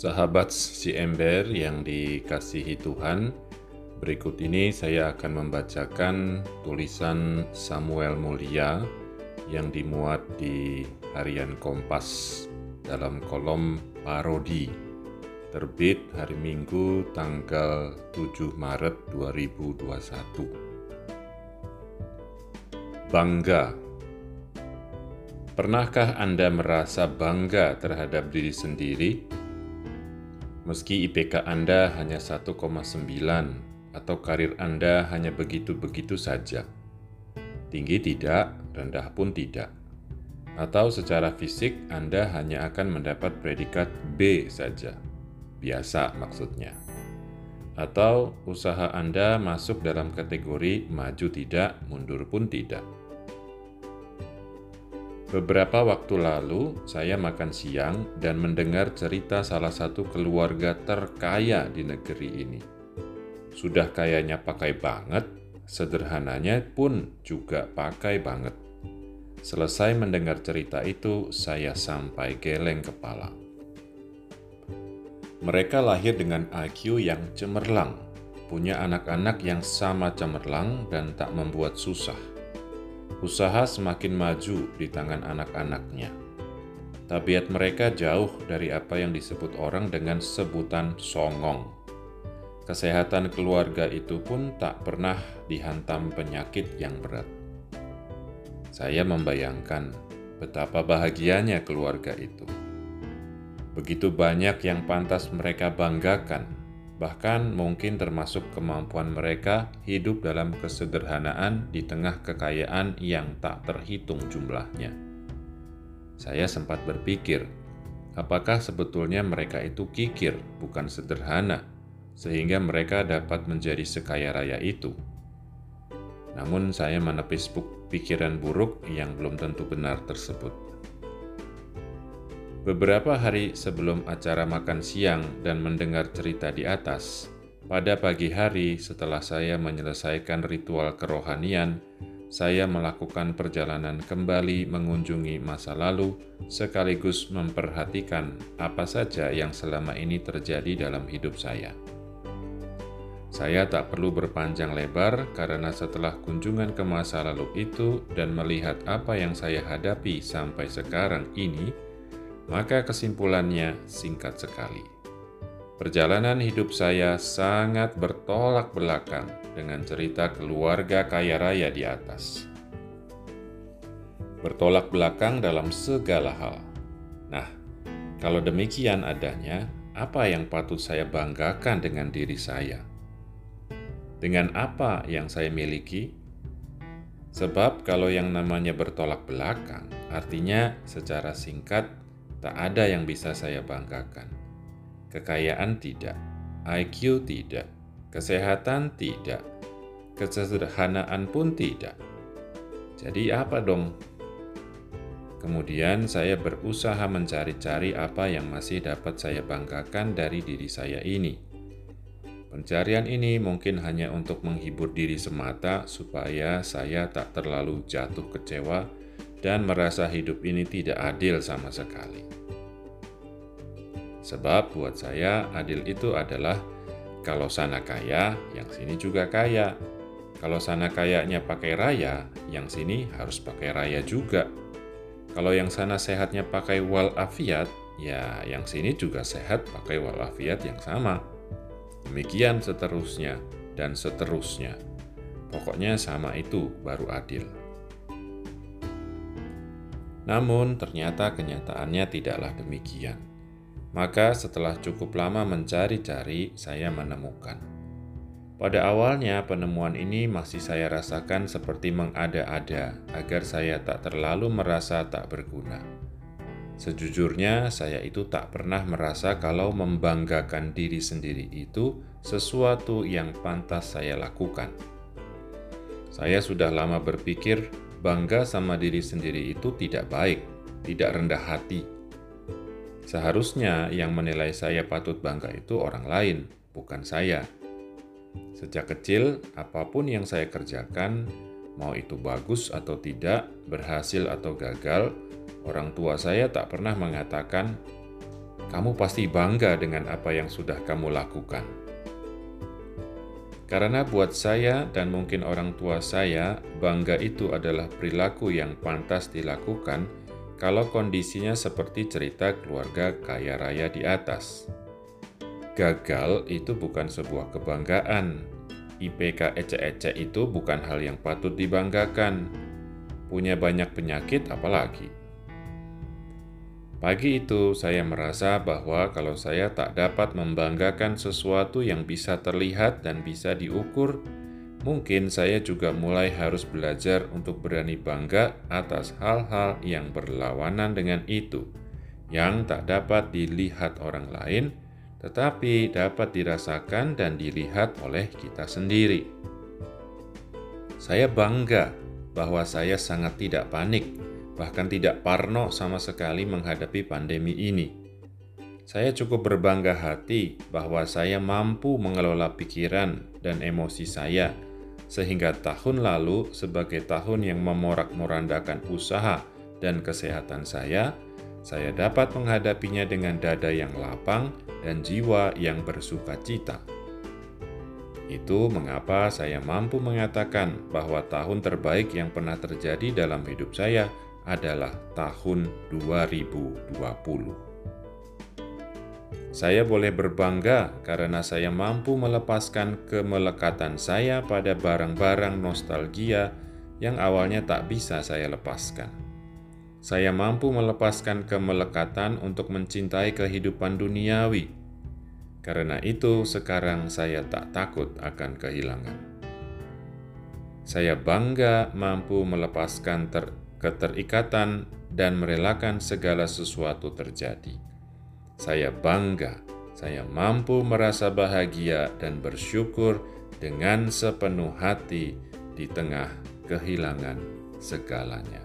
Sahabat si ember yang dikasihi Tuhan, berikut ini saya akan membacakan tulisan Samuel Mulia yang dimuat di harian Kompas dalam kolom parodi terbit hari Minggu tanggal 7 Maret 2021. Bangga Pernahkah Anda merasa bangga terhadap diri sendiri? Meski IPK Anda hanya 1,9 atau karir Anda hanya begitu-begitu saja. Tinggi tidak, rendah pun tidak. Atau secara fisik Anda hanya akan mendapat predikat B saja. Biasa maksudnya. Atau usaha Anda masuk dalam kategori maju tidak, mundur pun tidak. Beberapa waktu lalu, saya makan siang dan mendengar cerita salah satu keluarga terkaya di negeri ini. Sudah kayanya pakai banget, sederhananya pun juga pakai banget. Selesai mendengar cerita itu, saya sampai geleng kepala. Mereka lahir dengan IQ yang cemerlang, punya anak-anak yang sama cemerlang dan tak membuat susah usaha semakin maju di tangan anak-anaknya. Tabiat mereka jauh dari apa yang disebut orang dengan sebutan songong. Kesehatan keluarga itu pun tak pernah dihantam penyakit yang berat. Saya membayangkan betapa bahagianya keluarga itu. Begitu banyak yang pantas mereka banggakan bahkan mungkin termasuk kemampuan mereka hidup dalam kesederhanaan di tengah kekayaan yang tak terhitung jumlahnya. Saya sempat berpikir, apakah sebetulnya mereka itu kikir, bukan sederhana, sehingga mereka dapat menjadi sekaya raya itu. Namun, saya menepis pikiran buruk yang belum tentu benar tersebut. Beberapa hari sebelum acara makan siang dan mendengar cerita di atas, pada pagi hari setelah saya menyelesaikan ritual kerohanian, saya melakukan perjalanan kembali mengunjungi masa lalu sekaligus memperhatikan apa saja yang selama ini terjadi dalam hidup saya. Saya tak perlu berpanjang lebar karena setelah kunjungan ke masa lalu itu dan melihat apa yang saya hadapi sampai sekarang ini, maka kesimpulannya singkat sekali. Perjalanan hidup saya sangat bertolak belakang dengan cerita keluarga kaya raya di atas. Bertolak belakang dalam segala hal. Nah, kalau demikian adanya, apa yang patut saya banggakan dengan diri saya? Dengan apa yang saya miliki? Sebab kalau yang namanya bertolak belakang, artinya secara singkat Tak ada yang bisa saya banggakan. Kekayaan tidak, IQ tidak, kesehatan tidak, kesederhanaan pun tidak. Jadi apa dong? Kemudian saya berusaha mencari-cari apa yang masih dapat saya banggakan dari diri saya ini. Pencarian ini mungkin hanya untuk menghibur diri semata supaya saya tak terlalu jatuh kecewa dan merasa hidup ini tidak adil sama sekali. Sebab buat saya adil itu adalah kalau sana kaya, yang sini juga kaya. Kalau sana kayanya pakai raya, yang sini harus pakai raya juga. Kalau yang sana sehatnya pakai walafiat, ya yang sini juga sehat pakai walafiat yang sama. Demikian seterusnya dan seterusnya. Pokoknya sama itu baru adil. Namun, ternyata kenyataannya tidaklah demikian. Maka, setelah cukup lama mencari-cari, saya menemukan. Pada awalnya, penemuan ini masih saya rasakan seperti mengada-ada, agar saya tak terlalu merasa tak berguna. Sejujurnya, saya itu tak pernah merasa kalau membanggakan diri sendiri itu sesuatu yang pantas saya lakukan. Saya sudah lama berpikir bangga sama diri sendiri itu tidak baik, tidak rendah hati. Seharusnya yang menilai saya patut bangga itu orang lain, bukan saya. Sejak kecil, apa pun yang saya kerjakan, mau itu bagus atau tidak, berhasil atau gagal, orang tua saya tak pernah mengatakan, kamu pasti bangga dengan apa yang sudah kamu lakukan. Karena buat saya dan mungkin orang tua saya, bangga itu adalah perilaku yang pantas dilakukan kalau kondisinya seperti cerita keluarga kaya raya di atas. Gagal itu bukan sebuah kebanggaan. IPK ecek-ecek itu bukan hal yang patut dibanggakan. Punya banyak penyakit apalagi. Pagi itu, saya merasa bahwa kalau saya tak dapat membanggakan sesuatu yang bisa terlihat dan bisa diukur, mungkin saya juga mulai harus belajar untuk berani bangga atas hal-hal yang berlawanan dengan itu, yang tak dapat dilihat orang lain, tetapi dapat dirasakan dan dilihat oleh kita sendiri. Saya bangga bahwa saya sangat tidak panik bahkan tidak parno sama sekali menghadapi pandemi ini. Saya cukup berbangga hati bahwa saya mampu mengelola pikiran dan emosi saya, sehingga tahun lalu, sebagai tahun yang memorak-morandakan usaha dan kesehatan saya, saya dapat menghadapinya dengan dada yang lapang dan jiwa yang bersuka cita. Itu mengapa saya mampu mengatakan bahwa tahun terbaik yang pernah terjadi dalam hidup saya adalah tahun 2020. Saya boleh berbangga karena saya mampu melepaskan kemelekatan saya pada barang-barang nostalgia yang awalnya tak bisa saya lepaskan. Saya mampu melepaskan kemelekatan untuk mencintai kehidupan duniawi. Karena itu, sekarang saya tak takut akan kehilangan. Saya bangga mampu melepaskan ter keterikatan, dan merelakan segala sesuatu terjadi. Saya bangga, saya mampu merasa bahagia dan bersyukur dengan sepenuh hati di tengah kehilangan segalanya.